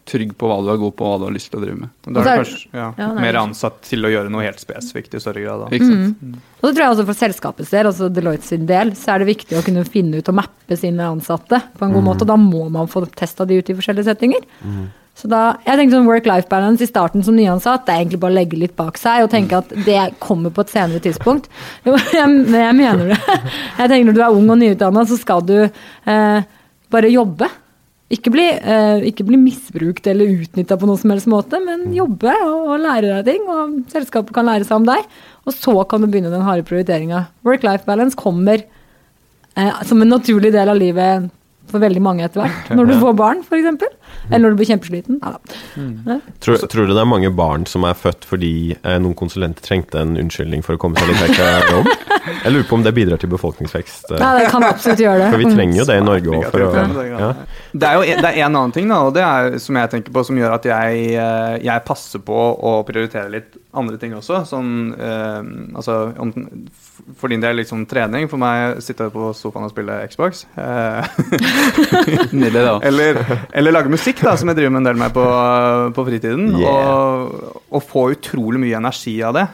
trygg på hva du er god på og hva du har lyst til å drive med. Da er du kanskje ja, Ja, mer ansatt til å gjøre noe helt spesifikt i større grad. Sant? Og så tror jeg også for selskapets del, altså Deloitte sin del, så er det viktig å kunne finne ut og mappe sine ansatte på en god måte. Og da må man få testa de ut i forskjellige settinger. Så da, jeg tenker sånn Work-life balance i starten som nyansatt, det er egentlig bare å legge litt bak seg og tenke at det kommer på et senere tidspunkt. Jo, jeg, jeg mener det. Jeg tenker Når du er ung og nyutdanna, så skal du eh, bare jobbe. Ikke bli, eh, ikke bli misbrukt eller utnytta på noen som helst måte, men jobbe og, og lære deg ting. Og selskapet kan lære seg om deg. Og så kan du begynne den harde prioriteringa. Work-life balance kommer eh, som en naturlig del av livet for veldig mange etter hvert. Når du får barn, f.eks. Eller når du blir kjempesliten. Ja, Mm. Tror, tror du det er mange barn som er født fordi eh, noen konsulenter trengte en unnskyldning for å komme seg litt vekk fra jobb? Jeg lurer på om det bidrar til befolkningsvekst. eh, ja, det kan absolutt gjøre det. For vi trenger jo det i Norge òg. Ja. Det er jo en, det er en annen ting da, og det er som jeg tenker på, som gjør at jeg, eh, jeg passer på å prioritere litt andre ting også. Sånn, eh, altså, om, for din del liksom trening. For meg sitte på sofaen og spille Xbox. Eh, Nydelig, da. eller, eller lage musikk, da, som jeg driver med en del med på, på fritiden. Yeah. Og, og få utrolig mye energi av det.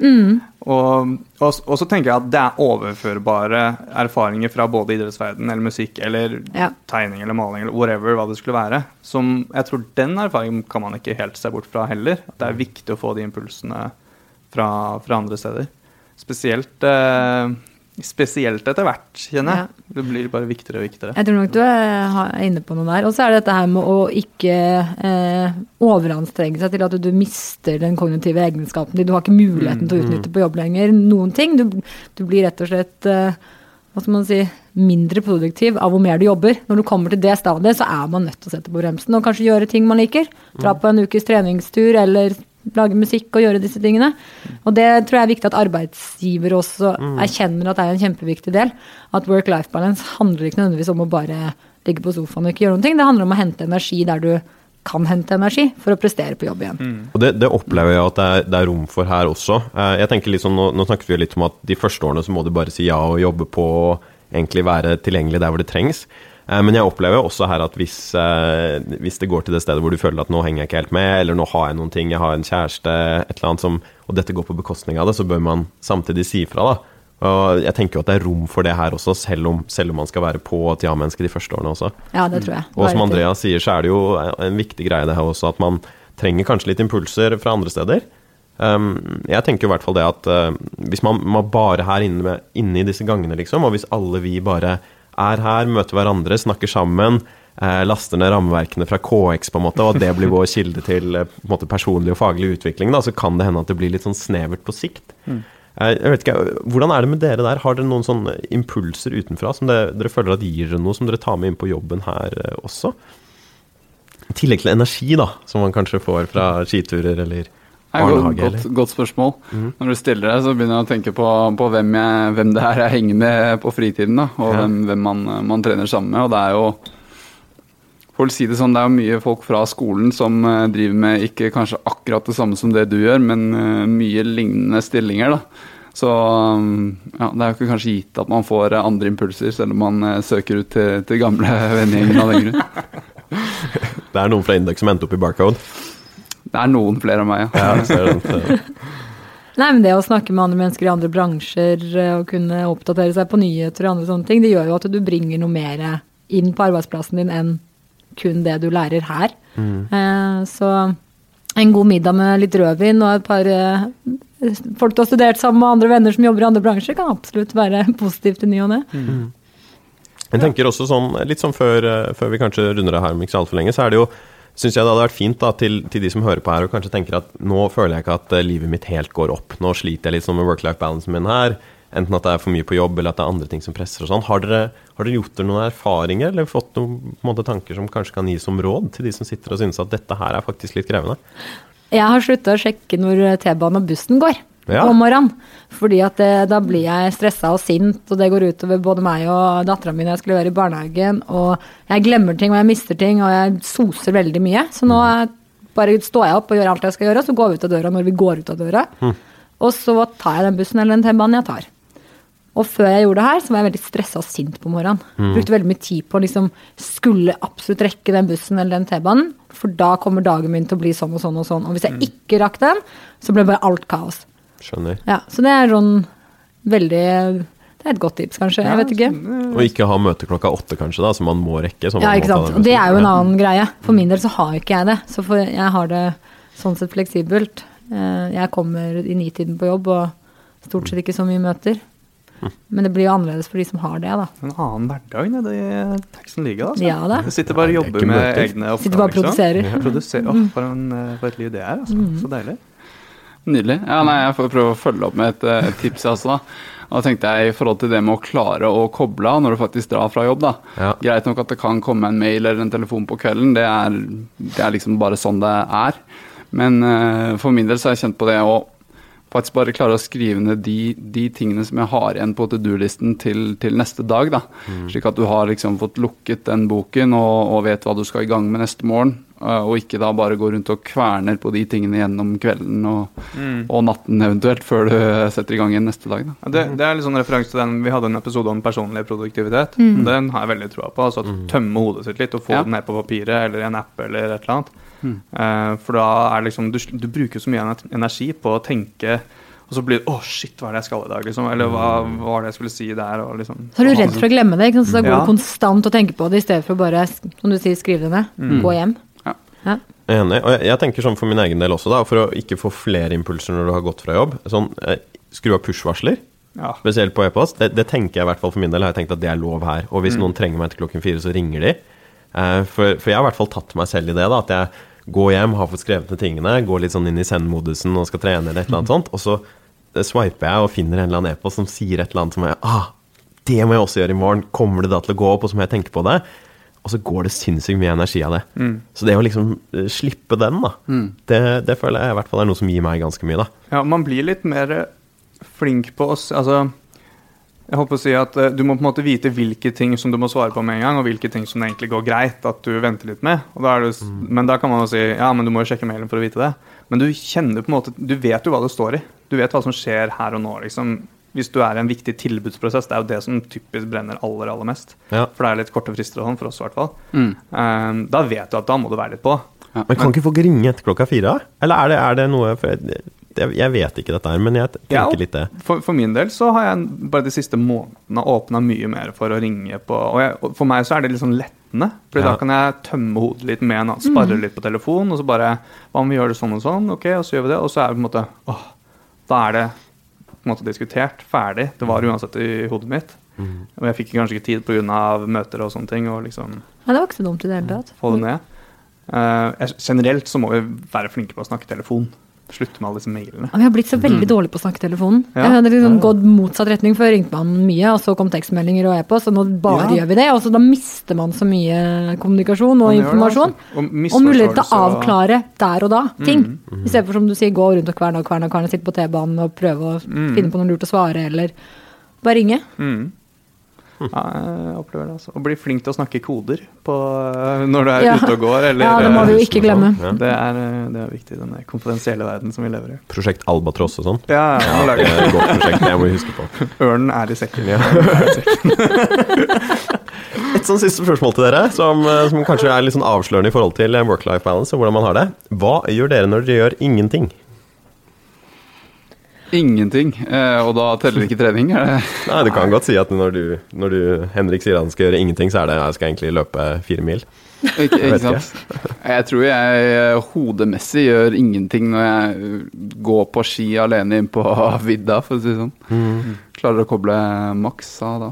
Og, og, og så tenker jeg at det er overførbare erfaringer fra både idrettsverden eller musikk eller Ja. tegning eller maling eller whatever hva det skulle være. Som jeg tror den erfaringen kan man ikke helt se bort fra heller. At det er viktig å få de impulsene fra, fra andre steder. Spesielt eh, Spesielt etter hvert, kjenner jeg. Det blir bare viktigere og viktigere. Jeg tror nok du er er inne på noe der. Og så er det dette her med å ikke eh, overanstrenge seg til at du mister den kognitive egenskapen din. Du har ikke muligheten til å utnytte på jobb lenger noen ting. Du, du blir rett og slett eh, hva skal man si, mindre produktiv av hvor mer du jobber. Når du kommer til det stadiet, så er man nødt til å sette på bremsen og kanskje gjøre ting man liker. Dra på en ukes treningstur eller lage musikk og gjøre disse tingene. Og det tror jeg er viktig at arbeidsgiver også erkjenner at det er en kjempeviktig del. At work-life balance handler ikke nødvendigvis om å bare ligge på sofaen og ikke gjøre noen ting. Det handler om å hente energi der du kan hente energi for å prestere på jobb igjen. Og det, det opplever jeg at det er, det er rom for her også. Eh, Jeg tenker sånn, nå, nå snakket vi litt om at de første årene så må du bare si ja og jobbe på og egentlig være tilgjengelig der hvor det trengs. Eh, Men jeg opplever også her at hvis, eh, hvis det går til det stedet hvor du føler at nå henger jeg ikke helt med, eller nå har jeg noen ting, jeg har en kjæreste, et eller annet som, og dette går på bekostning av det, så bør man samtidig si ifra, da. Og jeg tenker jo at det er rom for det her også, selv om, selv om man skal være på et ja-menneske de første årene også. Ja, det tror jeg. Og som Andrea sier, så er det jo en viktig greie det her også, at man trenger kanskje litt impulser fra andre steder. Um, jeg tenker i hvert fall det at uh, hvis man, man bare er inne, med, inne i disse gangene, liksom, og hvis alle vi bare er her, møter hverandre, snakker sammen, eh, laster ned rammeverkene fra KX, på en måte, og det blir vår kilde til eh, måte, personlig og faglig utvikling, da, så kan det hende at det blir litt sånn snevert på sikt. Mm. Jeg vet ikke, Hvordan er det med dere der? Har dere noen sånne impulser utenfra som dere, dere føler at gir dere noe som dere tar med inn på jobben her eh, også? I tillegg til energi, da, som man kanskje får fra skiturer eller Det er barnehage. godt, eller? godt, spørsmål. spørsmål. Når du stiller det, så begynner jeg å tenke på, på hvem, jeg, hvem det er jeg henger med på fritiden, da, og Ja. hvem, hvem man, man trener sammen med. Og det er jo For å si det sånn, det er jo mye folk fra skolen som eh, driver med ikke kanskje akkurat det samme som det du gjør, men eh, mye lignende stillinger, da. Så um, ja, det er jo ikke kanskje gitt at man får eh, andre impulser, selv om man søker ut til, til gamle vennegjengen av den grunn. Det er noen fra Index som endte opp i Barcode. Det er noen flere av meg, ja. Ja, Nei, men Det å snakke med andre mennesker i andre bransjer eh, og kunne oppdatere seg på nyheter og andre sånne ting, det gjør jo at du bringer noe mer inn på arbeidsplassen din enn kun det du lærer her. Eh, Så en god middag med litt rødvin og et par eh, folk du har studert sammen med, andre venner som jobber i andre bransjer, kan absolutt være positivt i ny og ne. Jeg tenker også sånn, litt sånn før, eh, før vi kanskje runder av her om ikke så altfor lenge, så er det jo Syns jeg det hadde vært fint da, til, til de som hører på her og kanskje tenker at nå føler jeg ikke at eh, livet mitt helt går opp. Nå sliter jeg litt sånn med work-life balancen min her. enten at det er for mye på jobb, eller at det er andre ting som presser og sånn. Har har dere gjort dere noen erfaringer, eller fått noen måte, tanker som kanskje kan gi som råd til de som sitter og synes at dette her er faktisk litt krevende? Jeg har slutta å sjekke når T-banen og bussen går Ja. om morgenen. Fordi at det, da blir jeg stressa og sint, og det går utover både meg og dattera mi når jeg skal levere i barnehagen. Og jeg glemmer ting, og jeg mister ting, og jeg soser veldig mye. Så nå mm. bare står jeg opp og gjør alt jeg skal gjøre, og så går vi ut av døra når vi går ut av døra. Og så tar jeg den bussen eller den T-banen jeg tar. Og før jeg gjorde det her, så var jeg veldig stressa og sint på morgenen. Brukte veldig mye tid på å liksom skulle absolutt rekke den bussen eller den T-banen, for da kommer dagen min til å bli sånn og sånn og sånn. Og hvis jeg ikke rakk den, så ble bare alt kaos. Skjønner. Ja, så det er sånn veldig Det er et godt tips, kanskje. Jeg vet ikke. Og ikke ha møte klokka åtte, kanskje, da, som man må rekke. Ja, ikke sant. Og det er jo en annen greie. For min del så har ikke jeg det. Så for jeg har det sånn sett fleksibelt. Eh, Jeg kommer i nitiden på jobb og stort sett ikke så mye møter. Men det blir jo annerledes for de som har det, da. En annen hverdag nede i teksten ligger. Altså. Ja da. Du sitter bare og er jobber med egne oppgaver. Sitter bare og liksom. produserer. Ja, produser. Oh, for, en, eh, for et liv det er. Altså. Mm. Så deilig. Nydelig. Ja, nei, jeg får prøve å følge opp med et, eh, et tips, jeg også. da. Og da tenkte jeg i forhold til det med å klare å koble av når du faktisk drar fra jobb, da. Ja. Greit nok at det kan komme en mail eller en telefon på kvelden, det er, det er liksom bare sånn det er. Men uh, for min del så har jeg kjent på det å faktisk bare klare å skrive ned de, de tingene som jeg har igjen på to do-listen til, til neste dag. da. Slik at du har liksom fått lukket den boken og, og vet hva du skal i gang med neste morgen. Eh, Og ikke da bare gå rundt og kverner på de tingene gjennom kvelden og, og natten eventuelt, før du setter i gang igjen neste dag. da. Ja, det, det er litt sånn referanse til den Vi hadde en episode om personlig produktivitet. Mm. Den har jeg veldig troa på. altså at Tømme hodet sitt litt og få Ja. det ned på papiret eller i en app eller et eller annet. Mm. Eh, for da er liksom du, du bruker så mye energi på å tenke, og så blir det 'Å, shit, hva er det jeg skal i dag?' liksom. Eller hva, hva var det jeg skulle si der? Og liksom, Så er du redd for å glemme det, ikke sant? så da går Ja. du konstant og tenker på det i stedet for å bare, som du sier, skrive det ned. Mm. Gå hjem. Ja. Enig. Og jeg, jeg tenker sånn for min egen del også, da, for å ikke få flere impulser når du har gått fra jobb. Sånn, eh, skru av push-varsler, ja. spesielt på e-post. Det, det tenker jeg i hvert fall for min del, har jeg tenkt at det er lov her. Og hvis noen trenger meg etter klokken fire, så ringer de. Eh, for, for jeg har i hvert fall tatt meg selv i det, da, at jeg går hjem, har fått skrevet ned tingene, går litt sånn inn i send-modusen og skal trene eller et eller annet sånt, og så eh, swiper jeg og finner en eller annen e-post som sier et eller annet som jeg ah, det må jeg også gjøre i morgen. Kommer det da til å gå opp, og så må jeg tenke på det? Og så går det sinnssykt mye energi av det. Så det å liksom eh, slippe den, da, det, det føler jeg i hvert fall er noe som gir meg ganske mye, da. ja, man blir litt mer flink på oss Altså jeg håper å si at eh, Du må på en måte vite hvilke ting som du må svare på med en gang, og hvilke ting som det egentlig går greit at du venter litt med. Da det, s- Men da kan man jo si ja, men du må jo sjekke mailen for å vite det. Men du kjenner på en måte Du vet jo hva det står i. Du vet hva som skjer her og nå. liksom. Hvis du er i en viktig tilbudsprosess, det er jo det som typisk brenner aller aller mest. Ja. For det er litt korte frister og sånn, for oss i hvert fall. Mm. Um, da vet du at da må du være litt på. Men kan ikke folk ringe etter klokka fire? Eller er det, er det noe for jeg, jeg, jeg vet ikke dette her, men jeg tenker Ja, litt det. For, for min del så har jeg bare de siste månedene åpna mye mer for å ringe på Og, jeg, og for meg så er det litt sånn lettende. For Ja. da kan jeg tømme hodet litt med en annen, sparre litt på telefon, og så bare Hva om vi gjør det sånn og sånn? Ok, og så gjør vi det. Og så er det på en måte åh, Da er det på en måte diskutert. Ferdig. Det var uansett i hodet mitt. Og jeg fikk kanskje ikke tid pga. møter og sånne ting, og liksom Ja, det var ikke så dumt i det hele tatt. få det ned. Uh, generelt så må vi være flinke på å snakke telefon. Slutte med alle disse mailene. Vi har blitt så veldig dårlige på å snakke i telefonen. Ja. Jeg hadde liksom gått motsatt retning. Før ringte man mye, og så kom tekstmeldinger og e-post, og nå bare Ja. gjør vi det. Og så da mister man så mye kommunikasjon og Man gjør det, informasjon. altså. Og Og mulighet til å avklare der og da ting. Mm, I stedet for som du sier, gå rundt og kverne og kverne og kverne, sitte på T-banen og prøve å Mm. finne på noe lurt å svare, eller bare ringe. Mm. Ja, jeg opplever det. altså. Og bli flink til å snakke koder på, øh, når du er Ja. ute og går. Eller, Ja, det må vi jo ikke glemme. Ja. Det er, øh, det er viktig i denne konfidensielle verden som vi lever i. Prosjekt Albatross og sånn. Ja, ja, ja, Det er et godt prosjekt, det må vi huske på. Ørnen er i sekken. Ja. Et sånn siste spørsmål til dere, som, eh, som kanskje er litt sånn avslørende i forhold til eh, work-life balance og hvordan man har det. Hva gjør dere når dere gjør ingenting? Ingenting. Eh, og da teller ikke trening? Nei, Du kan godt si at når du, når du Henrik sier han skal gjøre ingenting, så er det jeg skal egentlig løpe fire mil. Ikke, ikke sant? Jeg tror jeg eh, hodemessig gjør ingenting når jeg eh, går på ski alene inn på vidda, for å si det sånn. Klarer å koble maks av da.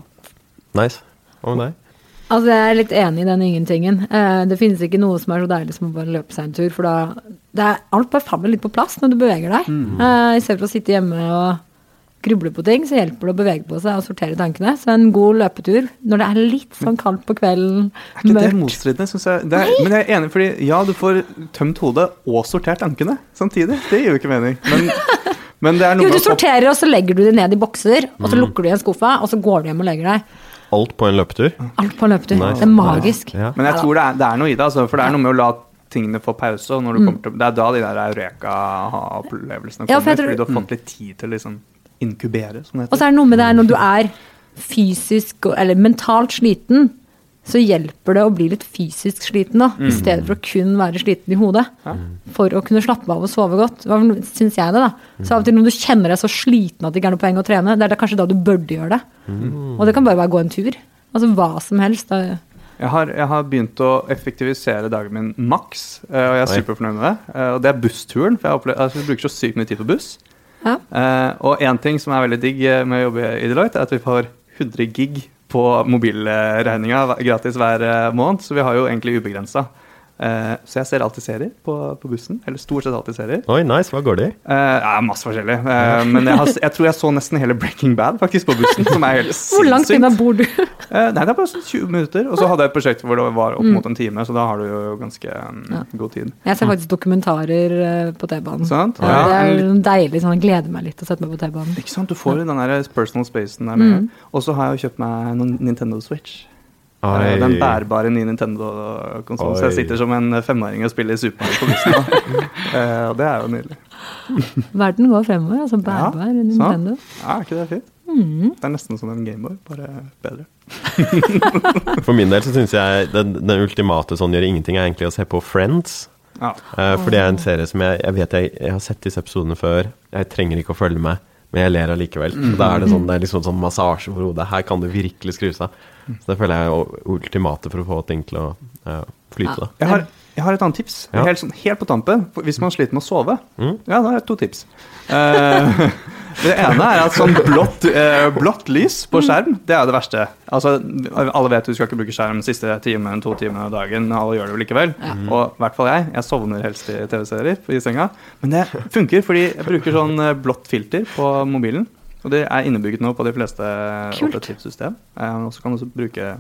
Nice. Og med deg? Altså, jeg er litt enig i den ingentingen. Eh, det finnes ikke noe som er så deilig som å bare løpe seg en tur, for da det er, Alt bare faller litt på plass når du beveger deg. Eh, I stedet for å sitte hjemme og gruble på ting, så hjelper det å bevege på seg og sortere tankene. Så en god løpetur når det er litt sånn kaldt på kvelden, Er ikke det motstridende, syns jeg? Det er, men jeg er enig, fordi ja, du får tømt hodet og sortert tankene samtidig. Det gir jo ikke mening. Men, men det er noe Jo, du sorterer, og så legger du det ned i bokser, og Mm. så lukker du igjen skuffa, og så går du hjem og legger deg. Alt på en løpetur. Alt på en løpetur. Nice. Det er magisk. Ja. Men jeg tror det er, det er noe i det, altså, for det er noe med å la tingene få pause. Og når du kommer til, det er da de der eureka-opplevelsene kommer, Ja, for tror- fordi du har fått litt tid til å liksom inkubere, Sånn det Og så er det noe med det når du er fysisk eller mentalt sliten, så hjelper det å bli litt fysisk sliten, da. I stedet for å kun være sliten i hodet. For å kunne slappe av og sove godt. Hva syns jeg det, da. Så av og til når du kjenner deg så sliten at det ikke er noe poeng å trene, det er det kanskje da du burde gjøre det. Og det kan bare være å gå en tur. Altså hva som helst. Da. Jeg har, jeg har begynt å effektivisere dagen min maks, eh, og jeg er superfornøyd med det. Eh, Og det er bussturen, for jeg, opplever, altså, jeg bruker så sykt mye tid på buss. Ja. Eh, og én ting som er veldig digg med å jobbe i Deloitte, er at vi får 100 gig på mobilregninga gratis hver eh, måned, så vi har jo egentlig ubegrensa. Eh, så jeg ser alltid serier på, på bussen. Eller stort sett alltid serier. Oi, nice. Hva går det i? Uh, ja, masse forskjellig. Uh, men jeg, har, jeg tror jeg så nesten hele Breaking Bad faktisk på bussen, som er helt Hvor langt sinnssykt. unna bor du? Uh, nei, det er bare sånn 20 minutter. Og så hadde jeg et prosjekt hvor det var opp mot en time, så da har du jo ganske um, Ja. god tid. Jeg ser faktisk dokumentarer på T-banen. Sant? Ja, det er deilig. sånn, Jeg gleder meg litt til å sette meg på T-banen. Ikke sant? Du får den der personal spacen der med. en. Og så har jeg jo kjøpt meg noen Nintendo Switch. Eh, Oi. Den bærbare nye Nintendo-konsollen. Så jeg sitter som en femåring og spiller Super Mario på bussen. Eh, Og det er jo nydelig. Verden går fremover. altså Bærbar Nintendo. Ja, er ikke det fint? Mm. Det er nesten som en Gameboy, bare bedre. For min del så syns jeg den, den ultimate sånn gjør ingenting, er egentlig å se på Friends. Ja. Uh, for det er en serie som jeg, jeg vet jeg, jeg har sett disse episodene før. Jeg trenger ikke å følge med, men jeg ler allikevel. Mm. Da er det, sånn, det er liksom sånn massasje for hodet. Her kan du virkelig skru seg. Så det føler jeg er ultimatet ultimate for å få ting til å uh, flyte. Jeg har, jeg har et annet tips. Ja. Helt, sånn, helt på tampen. Hvis man sliter med å sove. Mm. Ja, da har jeg to tips. Eh, det ene er at sånn blått, eh, blått lys på skjerm, det er det verste. Altså, Alle vet du skal ikke bruke skjerm siste time, to timer av dagen. Alle gjør det jo likevel. Og i hvert fall jeg. Jeg sovner helst i TV-serier i senga. Men det funker, fordi jeg bruker sånn eh, blått filter på mobilen. Og det er innebygget nå på de fleste operativsystem. Eh, og så kan du også bruke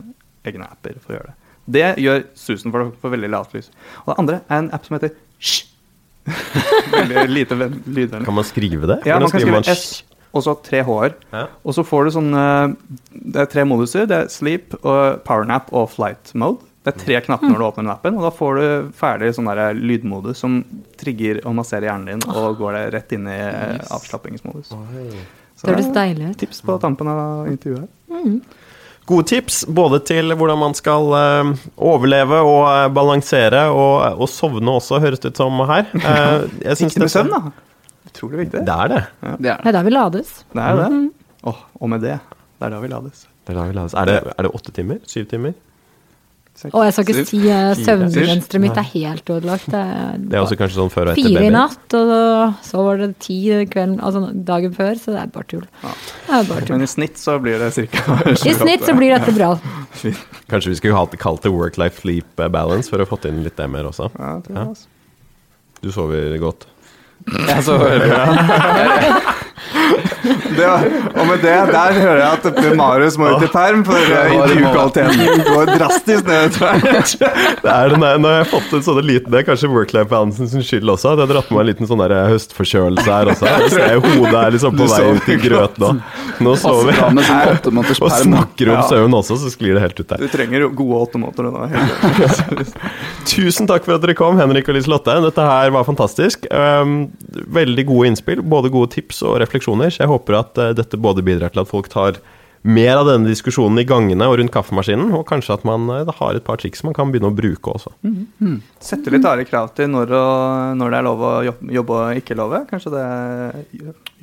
egne apper for å gjøre det. Det gjør susen for, for veldig lavt lys. Og det andre er en app som heter Hysj. veldig lite ven- Kan man skrive det? Ja, Hvordan man kan skrive S, og så tre H-er. Ja. Og så får du sånn eh, Det er tre moduser. Det er sleep, og powernap og flight mode. Det er tre knapper når du åpner den appen, og da får du ferdig sånn der lydmodus som trigger og masserer hjernen din, og går det rett inn i eh, avslappingsmodus. Så Det høres deilig ut. tips på tampen av intervjuet. her. Gode tips både til hvordan man skal eh, overleve og eh, balansere, og, og sovne også, høres det ut som her. Eh, jeg Viktig med søvn, da. Utrolig viktig. Det er det. Det er Det er da vi lades. Det er det. Mm. Oh, og med det, det er da vi lades. Det er, da vi lades. er, det, er det åtte timer? Syv timer? Og jeg skal ikke si uh, søvnmønsteret mitt er helt ødelagt. Det Det er også kanskje sånn før og etter baby. fire i natt, og så var det ti kvelden, altså dagen før, så det er bare tull. Ja. er bare tull. Men i snitt så blir det ca. I snitt så blir dette bra. Kanskje vi skulle ha- kalt det work-life sleep balance for å fått inn litt det mer også? Ja, det tror jeg, ja. Du sover godt? Jeg så veldig bra. Det var, og med det, der hører jeg at Marius må ut i perm, for eh, intervjukvaliteten går drastisk ned. Det er den der, når jeg har fått en sånne liten, det er kanskje work-life balancen sin skyld også. at Jeg har dratt med meg en liten sånn høstforkjølelse her også. Jeg ser hodet er liksom på vei ut i grøt nå. Sånn åtte måneders Og snakker om søvn også, så sklir det helt ut der. Du trenger jo gode åtte måneder. Da, helt. Tusen takk for at dere kom, Henrik og Liselotte. Dette her var fantastisk. Um, veldig gode innspill, både gode tips og refleksjoner. Så jeg håper at uh, dette både bidrar til at folk tar mer av denne diskusjonen i gangene og rundt kaffemaskinen, og kanskje at man uh, har et par triks man kan begynne å bruke også. Sette litt harde krav til når, og, når det er lov å jobbe, og ikke love. Kanskje det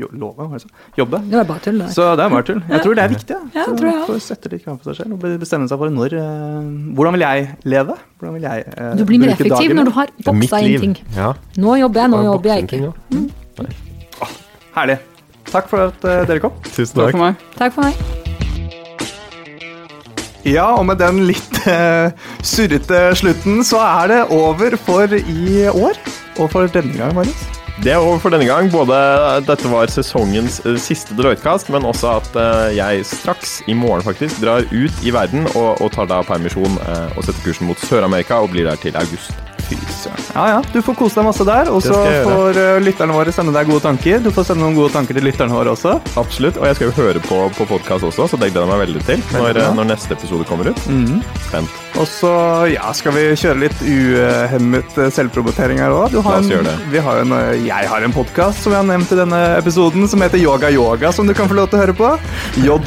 jo, Love, altså. er? Jobbe. Det var bare tull, det. Så det er bare tull. Jeg tror det er viktig. Ja, Så tror jeg Få sette litt krav på seg selv og bestemme seg for når eh, Hvordan vil jeg leve? Hvordan vil jeg eh, Du blir mer effektiv dagene? når du har er boksa inn liv. ting. Ja, Nå jobber jeg, nå jobber jeg ikke. ting, ja. Herlig. Takk for at eh, dere kom. Tusen Takk takk. for meg. Takk for meg. Ja, og med den litt uh, surrete slutten så er det over for i år. Og for denne gang, Marius. Det er over for denne gang. Både dette var sesongens eh, siste Deloitte-kast, men også at eh, jeg straks, i morgen faktisk, drar ut i verden og, og tar da permisjon og setter kursen mot Sør-Amerika og blir der til august. Fy søren. Ja ja, du får kose deg masse der. Og så får eh, lytterne våre sende deg gode tanker. Du får sende noen gode tanker til lytterne våre også. Absolutt. Og jeg skal jo høre på, på podkast også, så det gleder jeg meg veldig til når, Veldig når neste episode kommer ut. Mhm. Spent. Og så ja, skal vi kjøre litt uhemmet eh, selvpromotering her òg. Eh, jeg har en podkast som jeg har nevnt i denne episoden, som heter Yoga Yoga, som du kan få lov til å høre på. JÅ,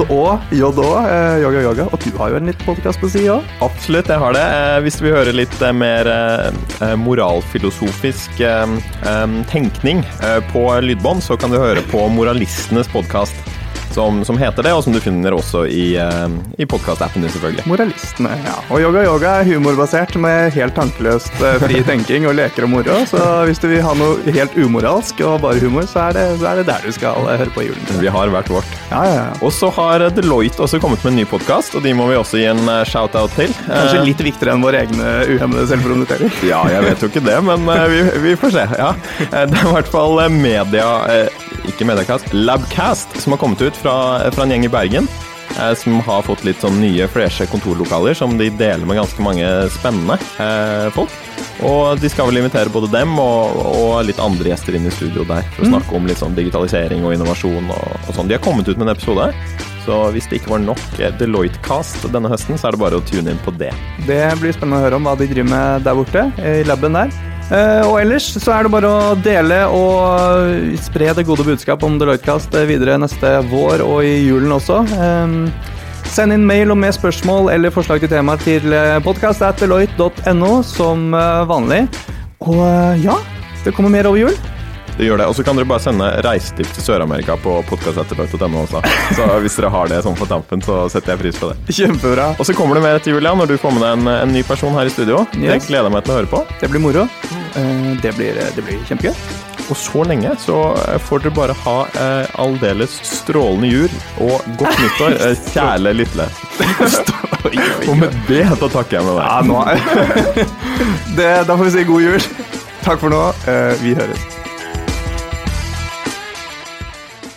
JÅ, eh, Yoga Yoga. Og du har jo en litt podkast på si òg. Absolutt, jeg har det. Eh, Hvis du vil høre litt mer moralfilosofisk tenkning på lydbånd, så kan du høre på Moralistenes podkast, som, som heter det, og som du finner også i, eh, i podkastappen din, selvfølgelig. Moralistene, ja. Og Yoga Yoga er humorbasert med helt tankeløst eh, fri tenking og leker og moro. Så hvis du vil ha noe helt umoralsk og bare humor, så er det, så er det der du skal eh, høre på julen. Vi har hvert vårt. Ja, ja, ja. Og så har Deloitte også kommet med en ny podkast, og de må vi også gi en shout-out til. Kanskje litt viktigere enn våre egne uhemmede selvpromotering. Ja, jeg vet jo ikke det, men vi, vi får se. Ja. Det er i hvert fall media... Ikke Mediacast, Labcast, som har kommet ut fra, fra en gjeng i Bergen. eh, Som har fått litt sånn nye, freshe kontorlokaler som de deler med ganske mange spennende eh, folk. Og de skal vel invitere både dem og, og litt andre gjester inn i studio der for å snakke om litt sånn digitalisering og innovasjon og, og sånn. De har kommet ut med en episode, så hvis det ikke var nok eh, Deloitte-cast denne høsten, så er det bare å tune inn på det. Det blir spennende å høre om hva de driver med der borte, i laben der. Eh, og ellers så er det bare å dele og spre det gode budskap om Deloitte-kast videre neste vår og i julen også. Eh, send inn mail om med spørsmål eller forslag til tema til podkast.deloitte.no som eh, vanlig. Og eh, ja, det kommer mer over jul. Det gjør det. Og så kan dere bare sende reisetips til Sør-Amerika på podkast.no også. Så hvis dere har det sånn på tampen, så setter jeg pris på det. Kjempebra. Og så kommer det mer til jul, ja, når du får med deg en, en ny person her i studio. Det gleder jeg meg til å høre på. Det blir moro. Eh, det, blir, det blir kjempegøy. Og så lenge så eh, får dere bare ha eh, aldeles strålende jul og godt nyttår, eh, kjære lyttere. Og med det så takker jeg med deg. Ja, nå det, Da får vi si god jul. Takk for nå. Eh, vi høres.